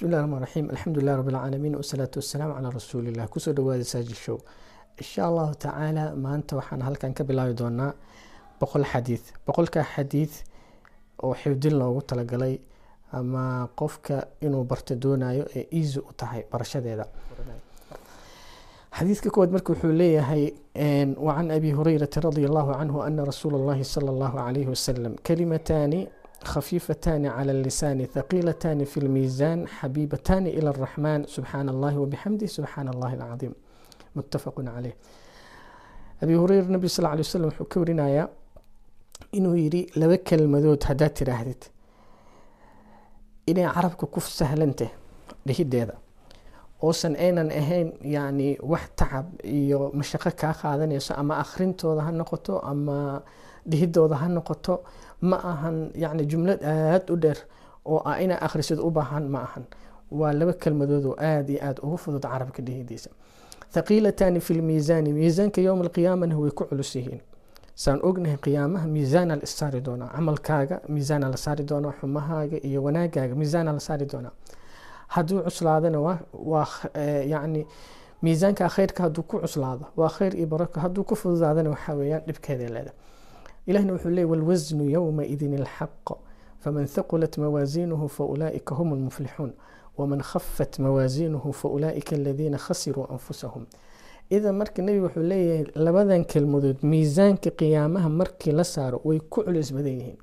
bismillahi raxmaan raxiim alxamdulilah rabbi alcaalamiin wasalaatu wasalaamu calaa rasuulilah ku soo dhawaada saajid show. Insha allahu tacaala maanta waxaan halkan ka bilaabi doonaa boqol xadiid. Boqolkaa xadiid oo xifdin loogu talagalay ama qofka inuu barto doonayo ee easy u tahay barashadeeda. Xadiidka koowaad marka wuxuu leeyahay wacan abi hurayrata radi allahu canhu ana rasuula allahi sala allahu calayhi wasalam kalimataani khafiifatani cala allisaani thaqiilatani fi lmiisaan xabiibatani ila araxmaan subxaana allahi wabixamdih subxaana allahi alcadiim muttafaqun caleyh abi hureyre nabi sal ly wasalam wuxuu ka warinayaa inuu yidhi laba kelmadood haddaad tidhaahdid inay carabka ku sahlantah dhihideeda oosan aynan ahayn yani wax tacab iyo mashaqo kaa qaadanayso ama akhrintooda ha noqoto ama dhihidooda ha noqoto ma ahan yani jumlad aada u dheer oo ah inaa akhrisid u baahan ma ahan. Waa laba kelmadood oo aada iyo aada ugu fudud carabka dhihidiisa. Thaqiilatani fi lmiisaani miisaanka yowma alqiyaamana way ku culus yihiin. Saan ognahay qiyaamaha miisaana la saari doonaa camalkaaga miisaana la saari doonaa xumahaaga iyo wanaagaaga miisaana la saari doonaa hadduu cuslaadana waa yani miisaanka khayrka hadduu ku cuslaado waa khayr iyo barako hadduu ku fududaadana waxaa weeyaan dhibkeeda leeda ilahna wuxuu leey walwasnu yowmaidin ilxaq faman thaqulat mawaasiinuhu faulaa'ika hum lmuflixuun waman khafat mawaasiinuhu faulaa'ika aladiina khasiruu anfusahum. Idan marka nebiga wuxuu leeyahay labadan kelmadood miisaanka qiyaamaha markii la saaro way ku culis badan yihiin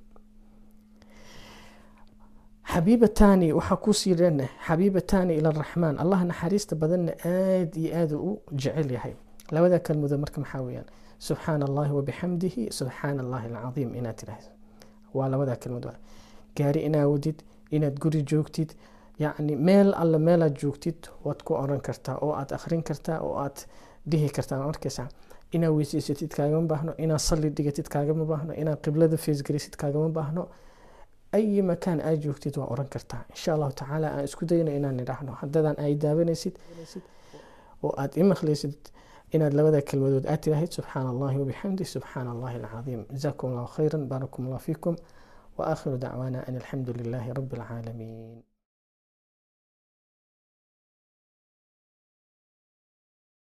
xabiibatani waxaa ku sii dheena xabiibatani ila araxmaan allah naxariista badanna aada iyo aada u jecel yahay. Labada kelmadood marka maxaa weyaan subxaana allahi wabixamdihi subxaana allahi alcadiim. Inaad tiraahdo waa labada kelmadood gaari inaad wadid inaad guri joogtid yacni meel alle meelaad joogtid waad ku oran kartaa oo aad akhrin kartaa oo aad dhihi kartaa. Markaysa inaad weyseysatid kaagama baahno. Inaad salli dhigatid kaagama baahno. Inaad qiblada feesgarisid kaagama baahno ayi makaan aad joogtid waa oran kartaa. insha allahu tacaala aan isku dayna inaan idhaahno haddadan ay daawanaysid oo aad i imaqlaysid inaad labada kelmadood aad tiraahid subxaana allahi wabixamdi subxaana allahi alcaiim jazakum allahu khayra baarakum allah fiikum waakhiru dacwaana an alxamdu lilahi rabi alcaalamiin